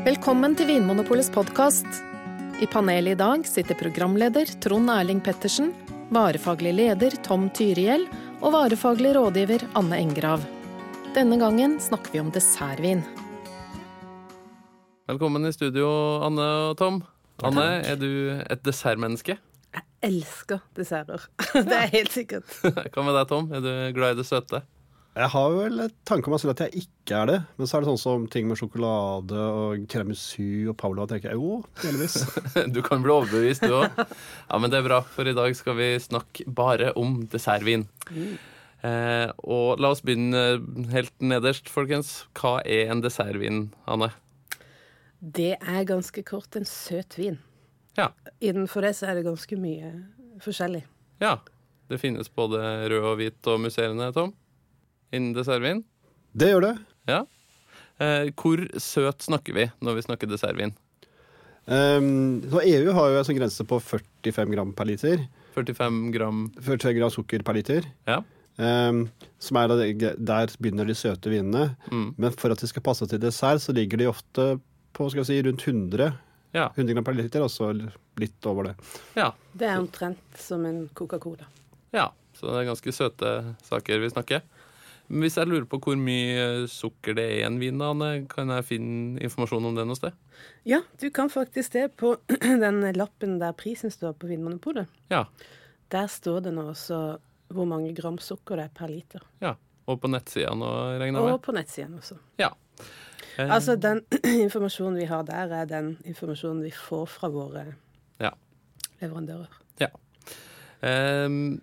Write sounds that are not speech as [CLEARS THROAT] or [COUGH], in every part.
Velkommen til Vinmonopolets podkast. I panelet i dag sitter programleder Trond Erling Pettersen, varefaglig leder Tom Tyriell og varefaglig rådgiver Anne Engrav. Denne gangen snakker vi om dessertvin. Velkommen i studio, Anne og Tom. Anne, er du et dessertmenneske? Jeg elsker desserter. [LAUGHS] Det er helt sikkert. Hva med deg, Tom? Er du glad i det søte? Jeg har vel et tanke om meg selv at jeg ikke er det. Men så er det sånn som ting med sjokolade og tiramisu og Paula tenker jeg jo, delvis. [LAUGHS] Du kan bli overbevist, du òg. Ja, men det er bra, for i dag skal vi snakke bare om dessertvin. Eh, og la oss begynne helt nederst, folkens. Hva er en dessertvin, Anne? Det er ganske kort en søt vin. Ja. Innenfor det så er det ganske mye forskjellig. ja. Det finnes både rød og hvit og musserende, Tom, innen dessertvin. Det gjør det. Ja. Eh, hvor søt snakker vi når vi snakker dessertvin? Um, så EU har jo en sånn grense på 45 gram per liter. 45 gram 45 gram sukker per liter. Ja. Um, som er da, der begynner de søte vinene. Mm. Men for at de skal passe til dessert, så ligger de ofte på skal vi si, rundt 100, Ja. 100 gram per liter, og så litt over det. ja. Det er omtrent som en Coca-Cola. Ja, så det er ganske søte saker vi snakker. Men hvis jeg lurer på hvor mye sukker det er i en vin, Anne, kan jeg finne informasjon om det noe sted? Ja, du kan faktisk det på [CLEARS THROAT] den lappen der prisen står på Vinmonopolet. Ja. Der står det nå også hvor mange gram sukker det er per liter. ja. Og på nettsidene og regner jeg Og på nettsiden også. Ja. Eh, Altså, den [CLEARS THROAT] informasjonen vi har der, er den informasjonen vi får fra våre Ja. leverandører. Ehm,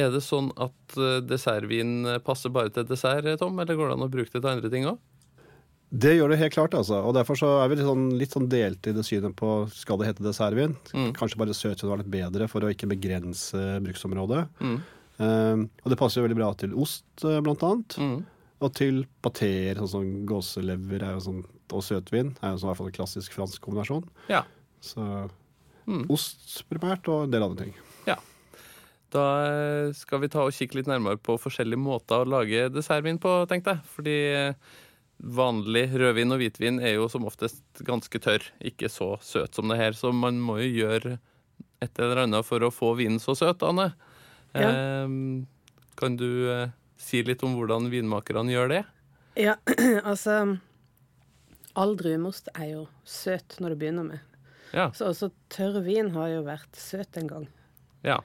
er det sånn at eh, dessertvin passer bare til dessert, Tom, eller går det an å bruke det til andre ting òg? Det gjør det helt klart, altså. Og derfor så er vi litt sånn, litt sånn delt i det synet på skal det hete dessertvin. Mm. Kanskje bare søtvin var litt bedre for å ikke begrense bruksområdet. Mm. Um, og det passer jo veldig bra til ost, eh, blant annet. Mm. Og til pateer, sånn som gåselever er sånn, og søtvin. er jo sånn, i hvert fall en klassisk fransk kombinasjon. Ja. Så Mm. ost primært, og en del andre ting. Da eh, skal vi ta og kikke litt nærmere på forskjellige måter å lage dessertvin på, tenkte jeg. Fordi eh, vanlig rødvin og hvitvin er jo som oftest ganske tørr, ikke så søt som det her. Så man må jo gjøre et eller annet for å få vinen så søt, Anne. Ja. Eh, kan du eh, si litt om hvordan vinmakerne gjør det? Ja, [CLEARS THROAT] altså All druemost er jo søt når det begynner med. Ja. Så også tørr vin har jo vært søt en gang. ja.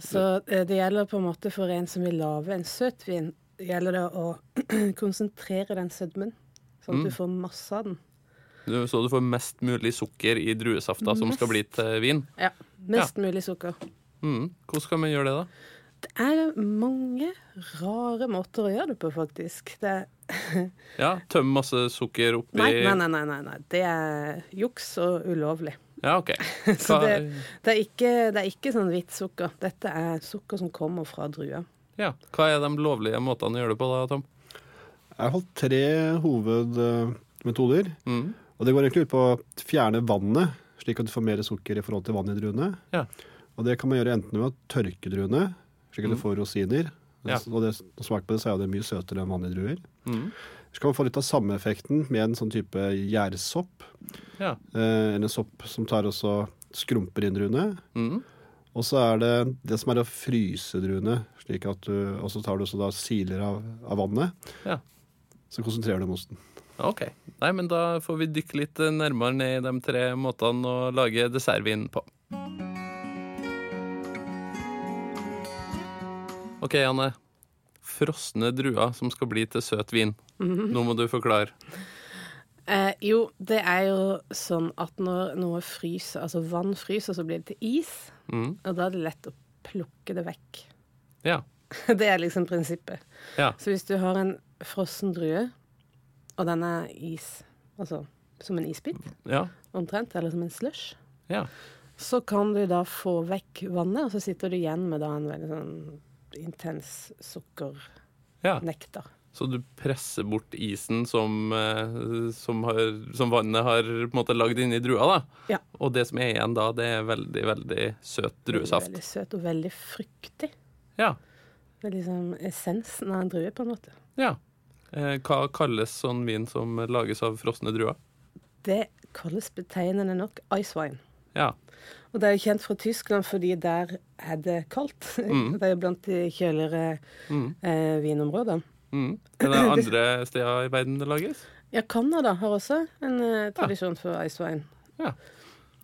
Så eh, det gjelder på en måte for en som vil lage en søtvin, gjelder det å [CLEARS THROAT] konsentrere den sødmen, sånn at Mm. du får masse av den. Du- Så du får mest mulig sukker i druesafta som skal bli til vin? Ja, Mest mulig sukker. Mm. Hvordan skal man gjøre det, da? Det er mange rare måter å gjøre det på, faktisk. Det [LAUGHS] Ja, Tømme masse sukker oppi nei, nei, nei, nei, nei. Det er juks og ulovlig. Ja, OK. [LAUGHS] Så det, det, er ikke, det er ikke sånn hvitt sukker. Dette er sukker som kommer fra druer. ja. Hva er de lovlige måtene å gjøre det på, da, Tom? Jeg har holdt tre hovedmetoder. Mm. Og det går egentlig ut på å fjerne vannet, slik at du får mer sukker i forhold til vann i druene. Ja. Og det kan man gjøre enten ved å tørke druene, slik at du får rosiner. Mm. Ja. Og det, smak på det, så er det mye søtere enn vanlige druer. Mm. Så kan man få litt av samme effekten med en sånn type gjærsopp. Ja. Eh, en sopp som tar også skrumper inn druene. Mm. Og så er det det som er å fryse druene, slik at du, og så tar du også da siler av, av vannet. Ja. Så konsentrerer du mosten. OK. Nei, men da får vi dykke litt nærmere ned i de tre måtene å lage dessertvin på. OK, Anne. Frosne druer som skal bli til søt vin. Nå må du forklare. Eh, jo, det er jo sånn at når noe fryser, altså vann fryser, så blir det til is. Mm. Og da er det lett å plukke det vekk. Ja. [LAUGHS] Det er liksom prinsippet. Ja. Så hvis du har en frossen drue, og den er is, altså som en isbit Ja. omtrent, eller som en slush, ja. så kan du da få vekk vannet, og så sitter du igjen med da en veldig sånn intens sukkernektar. ja. Så du presser bort isen som, eh, som, har, som vannet har på en måte lagd inni drua, da. Ja. Og det som er igjen da, det er veldig, veldig søt druesaft. Veldig søt og veldig fruktig. Ja. Det er liksom essensen av en drue, på en måte. ja. Eh, Hva kalles sånn vin som lages av frosne druer? Det kalles betegnende nok ice wine. Ja. Og det er jo kjent fra Tyskland fordi der er det kaldt. Mm. [LAUGHS] Det er jo blant de kjøligere Mm. eh, vinområdene. Mm. Er det [LAUGHS] andre steder i verden det lages? Ja, Canada har også en uh, tradisjon for ice wine. Ja.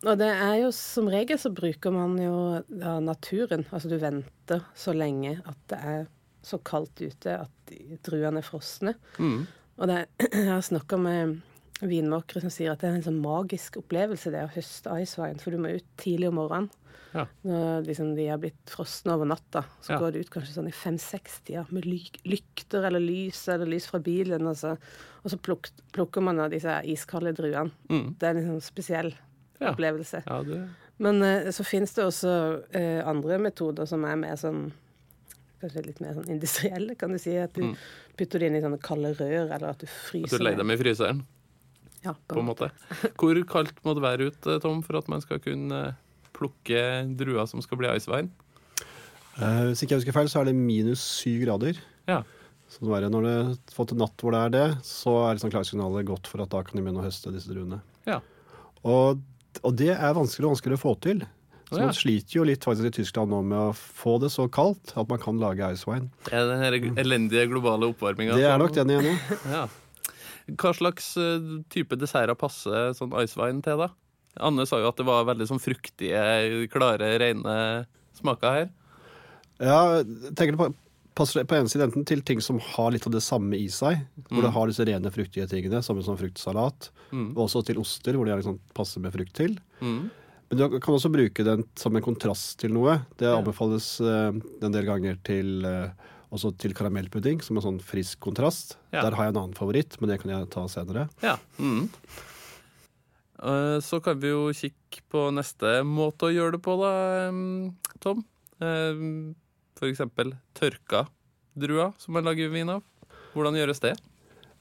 Og det er jo som regel så bruker man jo ja, naturen. Altså du venter så lenge at det er så kaldt ute at druene er frosne. Mm. Og det, [CLEARS THROAT] jeg har snakka med vinmakere som sier at det er en sånn magisk opplevelse det å høste icewine, for du må ut tidlig om morgenen. Ja. Når liksom de er blitt frosne over natta, så Ja. går det ut kanskje sånn i fem-seks-tida med lykter eller lys eller lys fra bilen, og så, og så pluk plukker man av disse iskalde druene. Mm. Det er en liksom spesiell Ja. opplevelse. Ja, det, Men eh, så finnes det også eh, andre metoder som er mer sånn Kanskje litt mer sånn industrielle, kan du si. At du Mm. putter det inn i sånne kalde rør, eller at du fryser at du legger dem i fryseren, Ja, på en måte. Hvor kaldt må det være ute, Tom, for at man skal kunne plukke druer som skal bli icewine? Eh, hvis ikke jeg husker feil, så er det minus syv grader. Ja. Så det er, når det har fått en natt hvor det er det, så er liksom klarsignalet godt for at da kan de begynne å høste disse druene. Ja. Og, og det er vanskeligere og vanskeligere å få til. Så ja. Man sliter jo litt faktisk i Tyskland nå med å få det så kaldt at man kan lage ice wine. Det er den her elendige globale oppvarminga. Det er nok den igjen, ja. Hva slags eh, type desserter passer sånn icewine til, da? Anne sa jo at det var veldig sånn fruktige, klare, rene smaker her. Ja, tenker det på, passer på en side enten til ting som har litt av det samme i seg, hvor det har disse rene fruktige tingene, som en sånn fruktsalat, Mm. og også til oster, hvor det er liksom passer med frukt til. Mm. Men du kan også bruke den som en kontrast til noe. Det anbefales uh, en del ganger til, eh, også til karamellpudding, som en sånn frisk kontrast. Ja. Der har jeg en annen favoritt, men det kan jeg ta senere. Ja. Mm. Eh, Så kan vi jo kikke på neste måte å gjøre det på, da, Tom. For eksempel tørka druer, som man lager vin av. Hvordan gjøres det?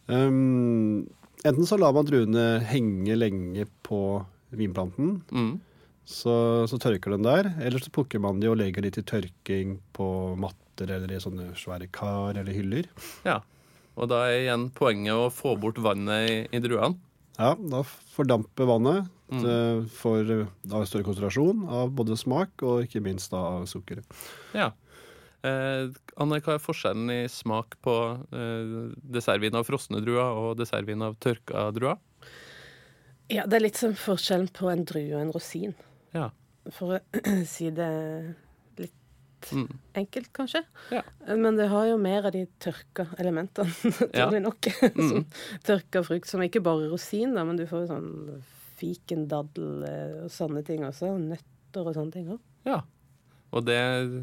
Um, enten så lar man druene henge lenge på vinplanten, Mm. så, så tørker den der. Eller så plukker man de og legger de til tørking på matter eller i sånne svære kar eller hyller. Ja. Og da er igjen poenget å få bort vannet i, i druene. Ja, da fordamper vannet. Mm. Det får da større konsentrasjon av både smak og ikke minst da av sukkeret. Ja. Eh, Anne, hva er forskjellen i smak på eh, dessertvin av frosne druer og dessertvin av tørka druer? Ja, det er litt som forskjellen på en drue og en rosin. Ja. For å [CLEARS THROAT] si det litt Mm. enkelt, kanskje. Ja. Men det har jo mer av de tørka elementene, [LAUGHS] naturlig nok. [LAUGHS] Mm. tørka frukt, som ikke bare rosin, da, men du får jo sånn fiken, daddel eh, og sånne ting også. Nøtter og sånne ting òg. Ja. Og det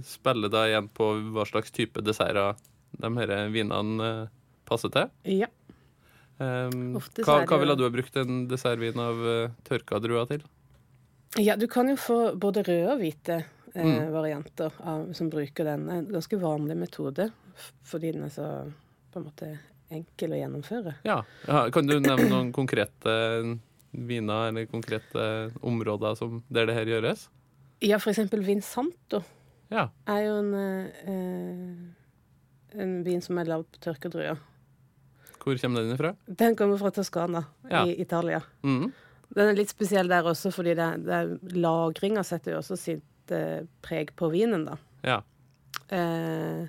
spiller da igjen på hva slags type desserter de her vinene eh, passer til. Ja. Um, hva, hva ville du ha brukt en dessertvin av uh, tørka druer til? ja, du kan jo få både røde og hvite eh, Mm. varianter av, som bruker den. En ganske vanlig metode, fordi den er så på en måte enkel å gjennomføre. Ja. Kan du nevne noen konkrete viner eller konkrete områder som, der det her gjøres? Ja, for eksempel Vinsanto Ja. er jo en, eh, en vin som er lagd på tørka druer. Hvor kommer den fra? Den kommer fra Toskana Ja. i Italia. Mm. Den er litt spesiell der også, fordi det, det lagringa setter jo også sitt eh, preg på vinen, da. Ja. Eh,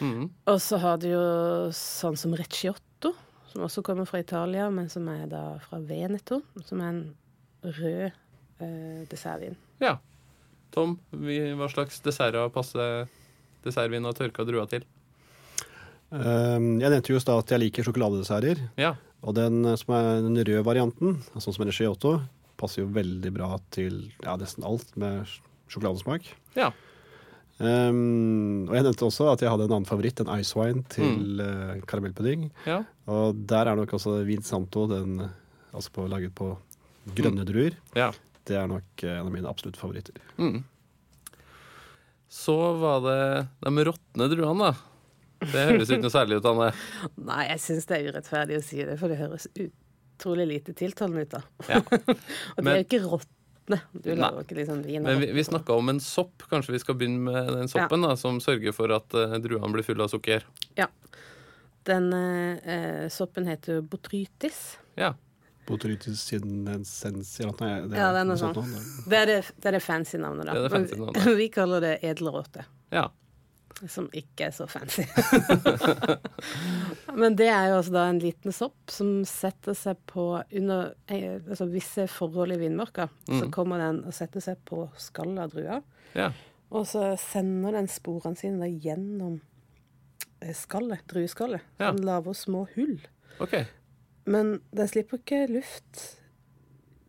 Mm. og så har du jo sånn som Recciotto, som også kommer fra Italia, men som er da fra Veneto, som er en rød eh, dessertvin. ja. Tom, vi, hva slags desserter passer dessertvin og tørka druer til? Um, jeg nevnte jo i stad at jeg liker sjokoladedesserter. Ja. Og den eh, som er den røde varianten, sånn som Giotto, passer jo veldig bra til ja, nesten alt med sjokoladesmak. Ja. Um, og jeg nevnte også at jeg hadde en annen favoritt, en ice wine til eh, karamellpudding. ja. Og der er nok også Vin Santo, den, altså på, laget på grønne druer. ja. Det er nok eh, en av mine absolutte favoritter. Mm. Så var det de råtne druene, da. Det høres ikke noe særlig ut, Anne. [LAUGHS] Nei, jeg syns det er urettferdig å si det, for det høres utrolig lite tiltalende ut, da. Ja. [LAUGHS] og det Men- er jo ikke råtne. Du Nei. lager ikke liksom vin Men vi, vi snakka om en sopp. Kanskje vi skal begynne med den soppen, da, som sørger for at uh, druene blir fulle av sukker. Ja. Den uh, soppen heter jo botrytis. Ja. Botrytis sinensens eller noe. Det, Ja, det er noe sånt. Det er det, det, er det fancy navnet, da. Det er det fancy navnet. [LAUGHS] Vi kaller det edelråte. ja. Som ikke er så fancy. [LAUGHS] Men det er jo altså da en liten sopp som setter seg på under eh, altså visse forhold i vindmørka. Så kommer den og setter seg på skallet av drua. ja. Og så sender den sporene sine gjennom eh, skallet, drueskallet. Ja. Den lager små hull. Okay. Men den slipper ikke luft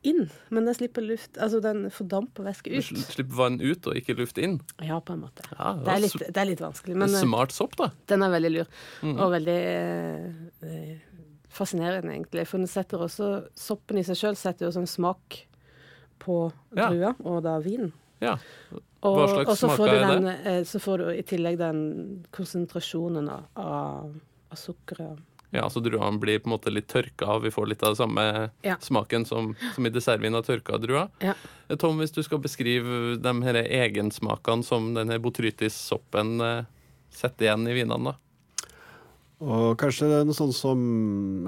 inn. Men den slipper luft Altså den fordamper væske ut. Sl- slipper vann ut og ikke luft inn. Ja, på en måte. Ja, Det er litt, det er litt vanskelig. Men eh, Smart sopp, da. den er veldig lur. Mm. Og veldig eh, fascinerende, egentlig. For den setter også Soppen i seg sjøl setter jo sånn smak på Ja. drua, og da vinen. Ja. Og, Hva slags smak så får smaker er den, eh, Så får du i tillegg den konsentrasjonen av, av, av sukkeret. Ja, så druene blir på en måte litt tørka og Vi får litt av den samme Ja. smaken som, som i dessertvin av tørka druer. Ja. Eh, Tom, hvis du skal beskrive de her egensmakene som denne botrytis-soppen eh, setter igjen i vinene, da. Og kanskje er noe sånn som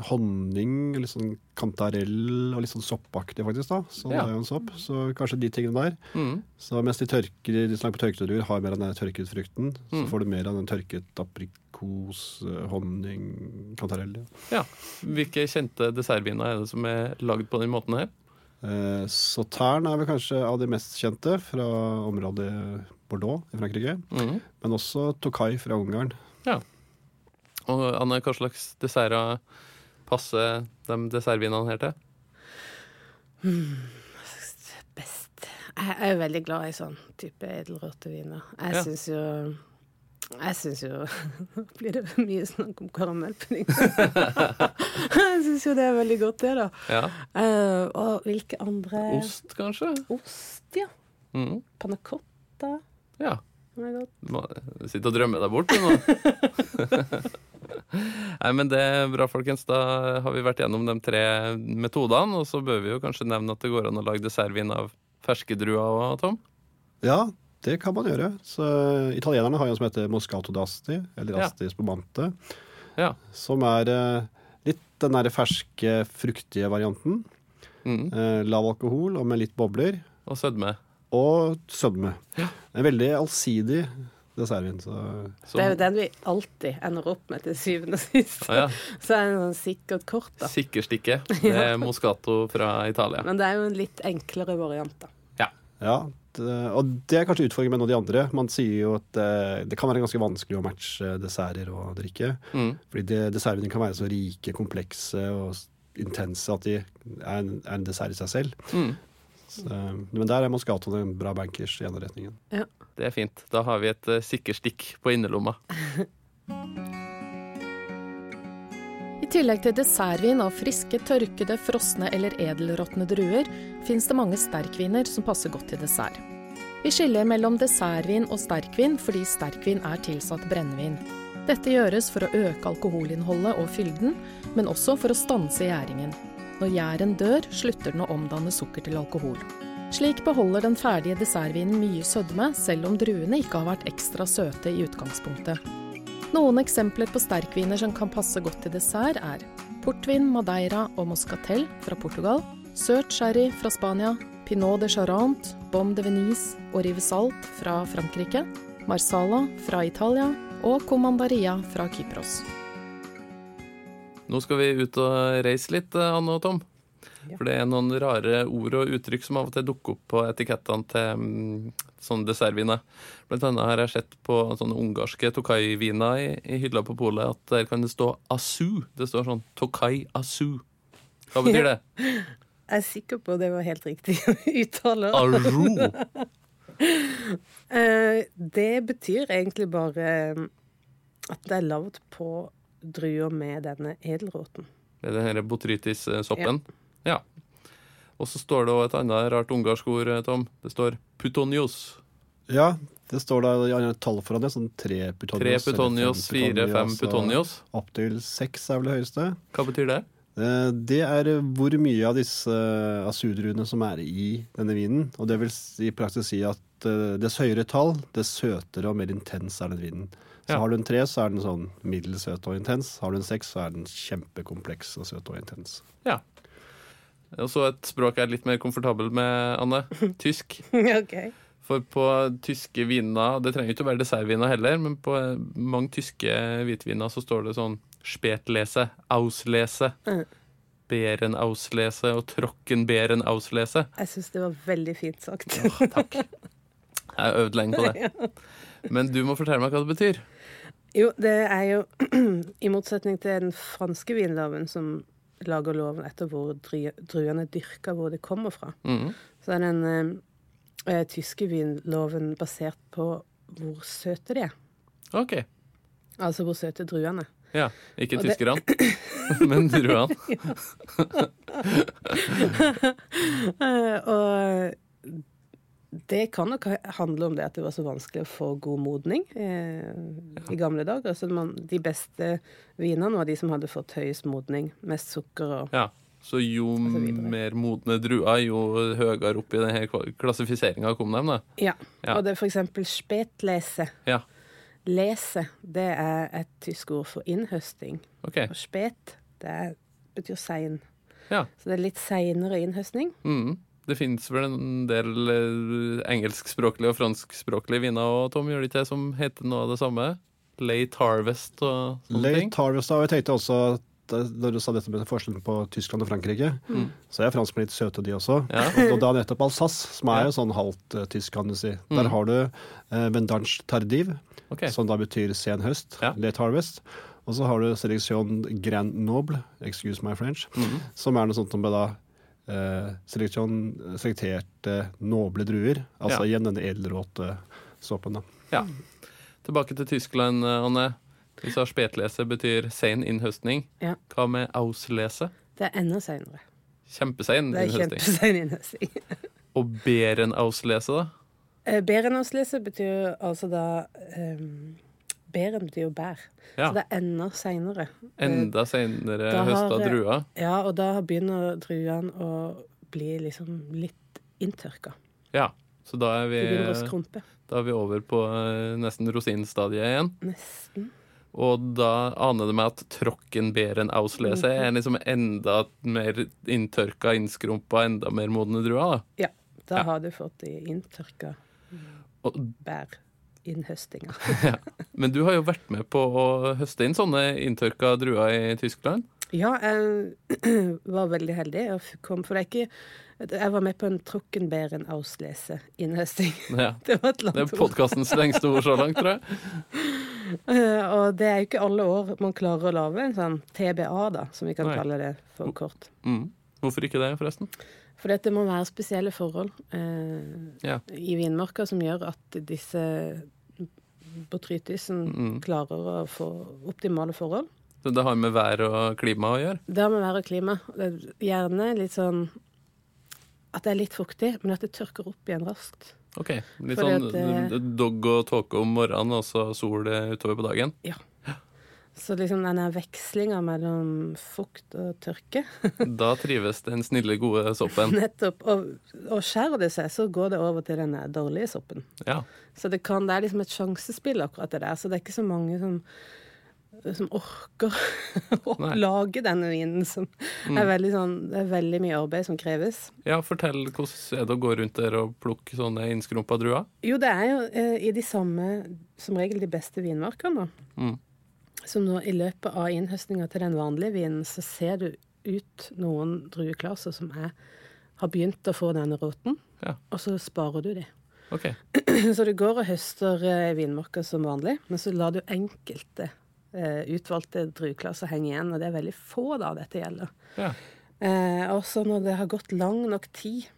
honning, litt sånn kantarell og litt sånn soppaktig, faktisk. da. Sånn Ja. er jo en sopp. Så kanskje de tingene der. Mm. Så mens de tørker, de snakker på tørketur, har mer av den tørket frukten, så Mm. får du mer av den tørket aprikos, eh, honning, kantarell. Ja. Ja. Hvilke kjente dessertviner er det som er lagd på den måten her? Eh, Sautern er vel kanskje av de mest kjente fra området Bordeaux i Frankrike. Mm. Men også Tokai fra Ungarn. Og Anne, hva slags desserter passer de dessertvinene her til? Best. Jeg er jo veldig glad i sånn type edelrørte viner. Jeg Ja. syns jo jeg syns jo Nå [LAUGHS] blir det mye snakk om karamellpudding. [LAUGHS] jeg syns jo det er veldig godt, det, da. Ja. Uh, og hvilke andre Ost, kanskje? Ost, ja. Mm. Panna cotta. Ja. Du må sitte og drømme deg bort, du nå. [LAUGHS] Nei, men det er bra, folkens. Da har vi vært gjennom de tre metodene. Og så bør vi jo kanskje nevne at det går an å lage dessertvin av ferskedruer òg, Tom. Ja, det kan man gjøre. Så Italienerne har jo en som heter Moscato d'Asti, eller Ja. Asti spumante, Ja. som er eh, litt den der ferske, fruktige varianten. Mm. Eh, lav alkohol og med litt bobler. Og sødme. Og sødme. Ja. En veldig allsidig dessertvin. Så Så- Det er jo den vi alltid ender opp med til syvende og sist. Ah, ja. [LAUGHS] Så er det en sånn sikkert kort, da. Sikkerstikke. [LAUGHS] Det er Moscato fra Italia. Men det er jo en litt enklere variant, da. ja, det, og det er kanskje utfordringen med noen av de andre. Man sier jo at det, det kan være ganske vanskelig å matche desserter og drikke. Mm. Fordi det, dessertviner kan være så rike, komplekse og intense at de er en, er en dessert i seg selv. Mm. Så, men der er Moscato en bra bankers i ene retningen. Det er fint. Da har vi et uh, sikkerstikk på innerlomma. [LAUGHS] I tillegg til dessertvin av friske, tørkede, frosne eller edelråtne druer, fins det mange sterkviner som passer godt til dessert. Vi skiller mellom dessertvin og sterkvin fordi sterkvin er tilsatt brennevin. Dette gjøres for å øke alkoholinnholdet og fylden, men også for å stanse gjæringen. Når gjæren dør, slutter den å omdanne sukker til alkohol. Slik beholder den ferdige dessertvinen mye sødme, selv om druene ikke har vært ekstra søte i utgangspunktet. Noen eksempler på sterkviner som kan passe godt til dessert, er portvin, madeira og moscatel fra Portugal, søt sherry fra Spania, pinot de charente, bom de venise og rivesalt fra Frankrike, marsala fra Italia og comandaria fra Kypros. Nå skal vi ut og reise litt, eh, Anne og Tom. Ja. For det er noen rare ord og uttrykk som av og til dukker opp på etikettene til mm, sånne dessertviner. Blant annet har jeg sett på sånne ungarske tokai-viner i, i hylla på polet at der kan det stå asu. Det står sånn tokai asu. Hva betyr det? [LAUGHS] Jeg er sikker på det var helt riktig [LAUGHS] uttale. Aru. Eh, det betyr egentlig bare eh, at det er lagd på druer med denne edelroten. Det er den her botrytis-soppen. Ja. Og så står det et annet rart ungarsk ord, eh, Tom. Det står putonios. Ja, det står da et tall foran det. Sånn tre putonios. Tre putonios, fire, fem putonios. Opptil seks er vel det høyeste. Hva betyr det? Eh, Det er hvor mye av disse asudruene som er i denne vinen. Og det vil i praksis si at eh, dess høyere tall, dess søtere og mer intens er den vinen. Så Ja. har du en tre, så er den sånn middels søt og intens. Har du en seks, så er den kjempekompleks og søt og intens. Ja. Og så et språk jeg er litt mer komfortabel med, Anne. [LAUGHS] Tysk. ok. For på tyske viner, det trenger ikke å være dessertviner heller, men på eh, mange tyske hvitviner så står det sånn Spetlese, Auslese, Mm. Beerenauslese og Trockenbeerenauslese. Jeg syns det var veldig fint sagt. Takk. Jeg har øvd lenge på det. [LAUGHS] Men du må fortelle meg hva det betyr. Jo, det er jo [CLEARS THROAT] i motsetning til den franske vinloven som lager loven etter hvor druene druene dyrker, hvor de kommer fra, mm. så er den eh, tyske vinloven basert på hvor søte de er. OK. Altså hvor søte druene er. Ja. Ikke tyskerne, det- [LAUGHS] men druene. Ja. [LAUGHS] og det kan nok handle om det at det var så vanskelig å få god modning eh, i gamle dager. Altså man, de beste vinene var de som hadde fått høyest modning, mest sukker og Ja. Så jo så mer modne druer, jo høyere opp i denne klassifiseringa kom de, da. Ja. Ja. Og det er for eksempel spetlese. Ja. Lese, det er et tysk ord for innhøsting. OK. Og spet, det betyr sein. Ja. Så det er litt seinere innhøstning. Mhm. Det finnes vel en del eh, engelskspråklige og franskspråklige viner og Tom, gjør det ikke det, som heter noe av det samme? Late Harvest og sånne ting? Late Harvest, da. og Jeg tenkte også eh, du sa dette med forskjellen på Tyskland og Frankrike, så er franskmenn litt søte, de også. Ja. Og da nettopp Alsace, som er jo sånn halvt eh, tysk, kan du si. Der har du eh, Vendange tardive, okay. som da betyr sen høst, Ja. late harvest. Og så har du seleksjon grand noble, excuse my French, som er noe sånt som da seleksjon selekterte noble druer. Altså Ja. igjen denne edelråte såpen, da. Ja. Tilbake til Tyskland, eh, Anne. Du sa spetlese betyr sein innhøstning. Ja. Hva med auslese? Det er enda seinere. Kjempesein Det er innhøstning. kjempesein innhøstning. [LAUGHS] Og berenauslese, da? Eh, Berenauslese betyr altså da um, Beren betyr jo bær. Ja. Så det er enda seinere. Enda seinere høsta druer. Ja, og da begynner druene å bli liksom litt inntørka. Ja. Så da er vi, da er vi over på eh, nesten rosinstadiet igjen. Nesten. Og da aner det meg at trockenberenauslese er liksom enda mer inntørka, innskrumpa, enda mer modne druer. Ja. Da Ja. har du fått de inntørka Og, [LAUGHS] ja. men du har jo vært med på å høste inn sånne inntørka druer i Tyskland. Ja, jeg [CLEARS THROAT] var veldig heldig. Jeg kom, for det er ikke Jeg var med på en Trockenbæren auslese innhøsting. Ja. [LAUGHS] Det var et Det er langt podkastens lengste ord så langt, tror jeg. [LAUGHS] Eh, Og det er jo ikke alle år man klarer å lage en sånn TBA, da, som vi kan Nei. kalle det for kort. Mm. Hvorfor ikke det, forresten? For det må være spesielle forhold eh, Ja. i vinmarka som gjør at disse botrytisen Mm. klarer å få optimale forhold. Så det har med vær og klima å gjøre? Det har med vær og klima. Det er gjerne litt sånn at det er litt fuktig, men at det tørker opp igjen raskt. OK. Litt Fordi sånn at, eh, dogg og tåke om morgenen, og så sol eh, utover på dagen? Så liksom denne vekslinga mellom fukt og tørke [LAUGHS] Da trives den snille, gode soppen. Nettopp. Og, og skjærer det seg, så går det over til den dårlige soppen. Ja. Så det, kan, det er liksom et sjansespill, akkurat det der. Så det er ikke så mange som, som orker [LAUGHS] å Nei. lage denne vinen. Som er veldig sånn, det er veldig mye arbeid som kreves. ja, fortell hvordan er det å gå rundt der og plukke sånne innskrumpa druer? Jo, det er jo eh, i de samme, som regel de beste vinmarkene. Mm. Så nå i løpet av innhøstninga til den vanlige vinen, så ser du ut noen drueklaser som er, har begynt å få denne råten, Ja. og så sparer du de. Okay. [CLEARS THROAT] Så du går og høster eh, vinmarka som vanlig, men så lar du enkelte eh, utvalgte drueklaser henge igjen, og det er veldig få da dette gjelder. Ja. Eh, og så når det har gått lang nok tid,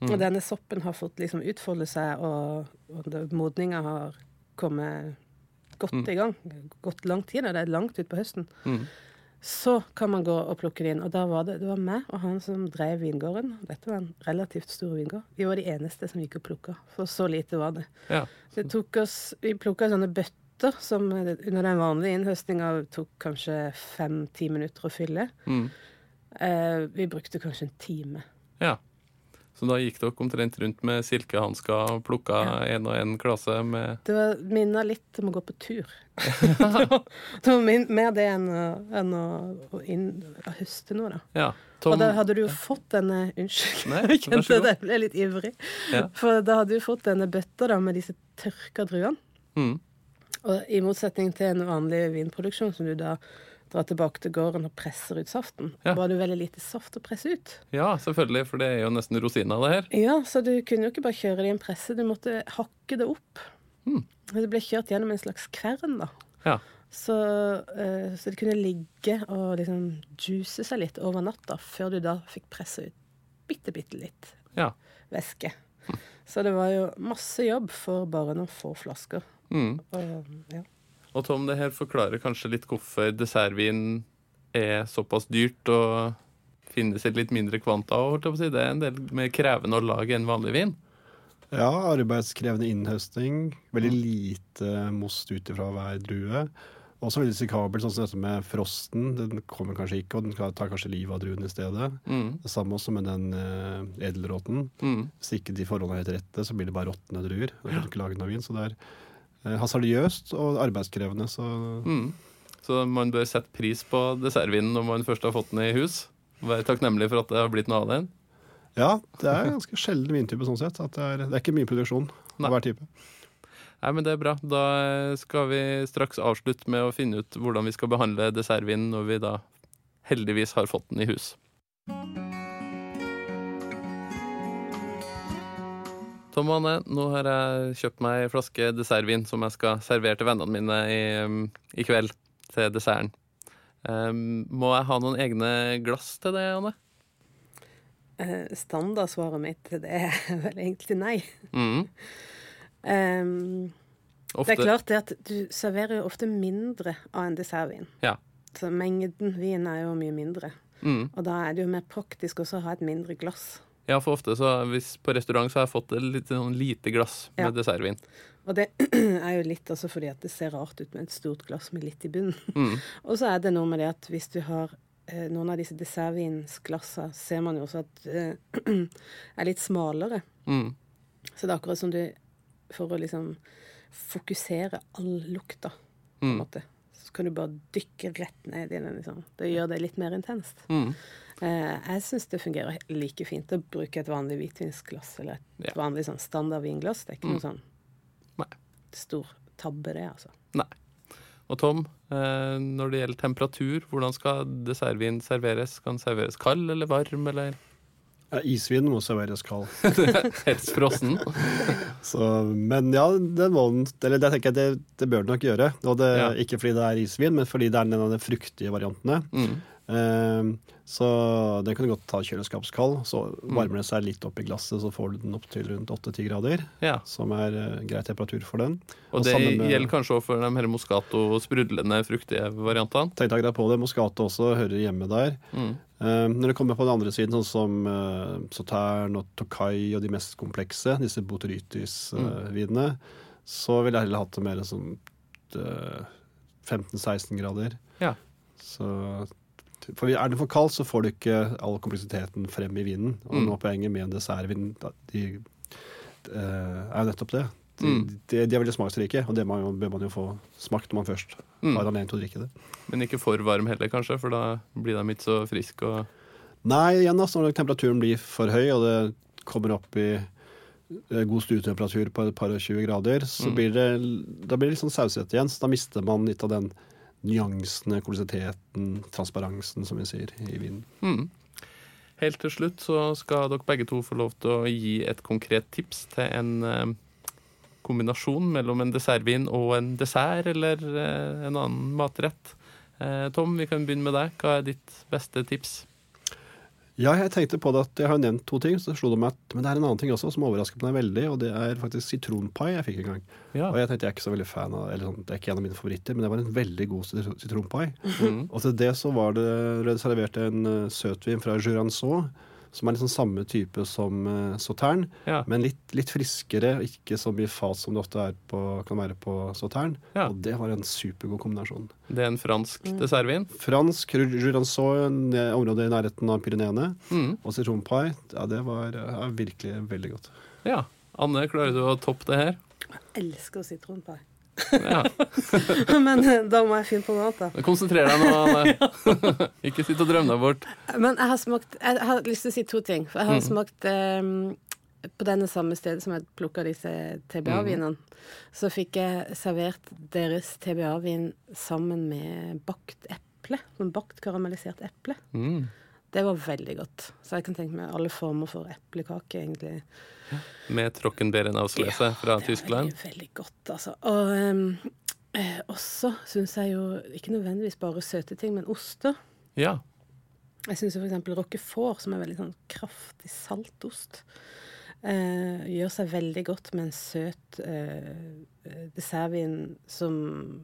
Mm. og denne soppen har fått liksom utfolde seg, og, og modninga har kommet godt Mm. i gang, gått lang tid, det er langt utpå høsten, Mm. så kan man gå og plukke det inn. Og da var det, det var meg og han som drev vingården. Dette var en relativt stor vingård. Vi var de eneste som gikk og plukka, for så lite var det. Ja. Det tok oss, Vi plukka sånne bøtter som under den vanlige innhøstinga tok kanskje fem-ti minutter å fylle. Mm. Eh, vi brukte kanskje en time. ja. Så da gikk dere omtrent rundt med silkehansker og plukka én og én klase med Det var minna litt om å gå på tur. [LAUGHS] det var min, mer det enn enn å, inn, å høste noe, da. Ja. Tom, og da hadde du jo fått denne Unnskyld, Nei, jeg kjente det, jeg ble litt ivrig. Ja. For da hadde du fått denne bøtta da med disse tørka druene. mm, Og i motsetning til en vanlig vinproduksjon, som du da drar tilbake til gården og presser ut saften, Ja. var det veldig lite saft å presse ut. ja, selvfølgelig, for det er jo nesten rosina, det her. Ja, så du kunne jo ikke bare kjøre det i en presse, du måtte hakke det opp. Mm. Det ble kjørt gjennom en slags kvern, da. Ja. Så, eh, så det kunne ligge og liksom juice seg litt over natta, før du da fikk presse ut bitte, bitte litt ja. væske. Så det var jo masse jobb for bare noen få flasker. Mm. Og, ja. Og Tom, det her forklarer kanskje litt hvorfor dessertvin er såpass dyrt og finnes i litt mindre kvanta. Det er en del mer krevende å lage enn vanlig vin. Ja, arbeidskrevende innhøsting. Veldig lite most ut ifra hver drue. Også veldig risikabelt, sånn som dette med frosten. Den kommer kanskje ikke, og den tar kanskje livet av druen i stedet. Mm. Det samme også med den uh, edelråten. Mm. Hvis ikke de forholdene er helt rette, så blir det bare råtne druer. Da kan du ikke lage noe vin. Så det er eh, hasardiøst og arbeidskrevende. Så Mm. Så man bør sette pris på dessertvinen når man først har fått den i hus. Være takknemlig for at det har blitt noe av den. ja, det er ganske sjelden vintype sånn sett. At det, er, det er ikke mye produksjon Nei. av hver type. Nei, men det er bra. Da skal vi straks avslutte med å finne ut hvordan vi skal behandle dessertvinen når vi da heldigvis har fått den i hus. Tom og Anne, nå har jeg kjøpt meg en flaske dessertvin som jeg skal servere til vennene mine i, um, i kveld til desserten. Um, må jeg ha noen egne glass til det, Anne? Eh, Standardsvaret mitt til det er [LAUGHS] vel egentlig nei. Mm. Um. Det er klart det at du serverer jo ofte mindre av en dessertvin. Ja. Så mengden vin er jo mye mindre. Mm. Og da er det jo mer praktisk også å ha et mindre glass. Ja, for ofte så hvis på restaurant så har jeg fått et litt sånn lite glass med Ja. dessertvin. Og det [CLEARS THROAT] er jo litt også fordi at det ser rart ut med et stort glass med litt i bunnen. Mm. [LAUGHS] Og så er det noe med det at hvis du har eh, noen av disse dessertvinsglassene, ser man jo også at eh, [CLEARS THROAT] er litt smalere. Mm. Så det er akkurat som du For å liksom fokusere all lukta, på en Mm. måte. Så kan du bare dykke rett ned i den. liksom. Det gjør det litt mer intenst. Mm. Eh, jeg syns det fungerer like fint å bruke et vanlig hvitvinsglass eller et Ja. vanlig sånn standard vinglass. Det er ikke Mm. noe sånn Nei. stor tabbe, det, altså. Nei. Og Tom, eh, når det gjelder temperatur, hvordan skal dessertvin serveres? Skal den serveres kald eller varm, eller Ja, isvin må serveres kald. [LAUGHS] helst frossen? [LAUGHS] Men ja, den må Eller det tenker jeg det, det bør den nok gjøre. Og det, Ja. Ikke fordi det er isvin, men fordi det er en av de fruktige variantene. Mm. Eh, så den kan du godt ta kjøleskapskald. Så Mm. varmer det seg litt opp i glasset, så får du den opp til rundt 8-10 grader. Ja. Som er eh, grei temperatur for den. Og Og det gjelder kanskje også for de her Moscato sprudlende, fruktige variantene? Tenkte akkurat på det. Moscato også hører hjemme der. Mm. Eh, når det kommer på den andre siden, sånn som uh, Sautern og Tokai og de mest komplekse, disse boterytis-vinene, så ville jeg heller hatt det mer sånn eh, 15-16 grader. Ja. Så for er den for kald, så får du ikke all kompleksiteten frem i vinen. Og Mm. nå er poenget med en dessertvin da, de, eh, er jo nettopp det. De, Mm. de, de er veldig smaksrike, og det man jo- bør man jo få smakt når man først Mm. har anledning til å drikke det. Men ikke for varm heller, kanskje, for da blir de ikke så friske. Og... Nei, igjen da, når temperaturen blir for høy, og det kommer opp i eh, god stuetemperatur på et par og 20 grader, så Mm. blir det, da blir det litt sånn sausete igjen. Så da mister man litt av den nyansene, kolositeten, transparensen, som vi sier, i vinen. Mm. Helt til slutt så skal dere begge to få lov til å gi et konkret tips til en eh, kombinasjon mellom en dessertvin og en dessert eller eh, en annen matrett. Eh, Tom, vi kan begynne med deg. Hva er ditt beste tips? Ja, jeg tenkte på det at jeg har nevnt to ting, så slo det meg at Men det er en annen ting også som overrasket meg veldig, og det er faktisk sitronpai jeg fikk en gang. Ja. Og jeg tenkte jeg er ikke så veldig fan av eller sånn, Det er ikke en av mine favoritter, men det var en veldig god sitronpai. Mm. Og til det så var det Reservert servert en uh, søtvin fra Jurançon som er liksom samme type som uh, Sautern, Ja. men litt, litt friskere, og ikke så mye fat som det ofte er på, kan være på Sautern. Ja. Og det var en supergod kombinasjon. Det er en fransk dessertvin. Fransk Jurançon, området i nærheten av Pyreneene, Mm. og sitronpai, ja, det var ja, virkelig veldig godt. Ja. Anne, klarer du å toppe det her? Jeg elsker sitronpai. Ja. [LAUGHS] Men eh, da må jeg finne på noe annet, da. Konsentrer deg nå, Anne. [LAUGHS] [LAUGHS] Ikke sitt og drøm deg bort. Men jeg har smakt Jeg har lyst til å si to ting. For jeg har Mm. smakt um, på denne samme stedet som jeg plukka disse TBA-vinene. Så fikk jeg servert deres TBA-vin sammen med bakt eple. Sånn bakt karamellisert eple. Mm. Det var veldig godt. Så jeg kan tenke meg alle former for eplekake, egentlig. Med Trockenbeeren-avsløse fra det var Tyskland. Veldig, veldig godt, altså. Og um, eh, også syns jeg jo ikke nødvendigvis bare søte ting, men oster. Ja. Jeg syns f.eks. roquefort, som er veldig sånn kraftig saltost, eh, gjør seg veldig godt med en søt eh, eh, dessertvin som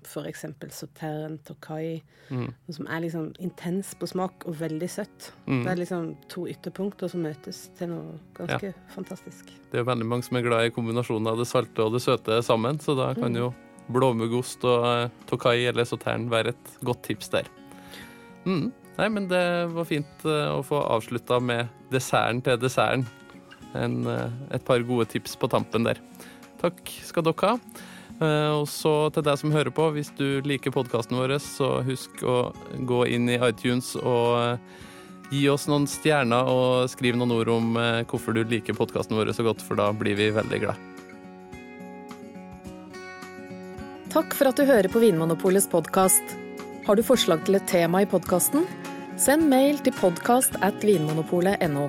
f.eks. Sautern Tokai, Mm. som er liksom intens på smak og veldig søtt. Mm. Det er liksom to ytterpunkter som møtes til noe ganske fantastisk. Det er veldig mange som er glad i kombinasjonen av det salte og det søte sammen, så da kan jo blåmuggost og eh, Tokai eller Sautern være et godt tips der. Mm. Nei, men det var fint eh, å få avslutta med desserten til desserten. En, eh, et par gode tips på tampen der. Takk skal dere ha. Eh, Og så til deg som hører på, hvis du liker podkasten vår, så husk å gå inn i iTunes og eh, gi oss noen stjerner og skriv noen ord om hvorfor du liker podkasten vår så godt, for da blir vi veldig glad. Takk for at du hører på Vinmonopolets podkast. Har du forslag til et tema i podkasten? Send mail til podkast at vinmonopolet.no.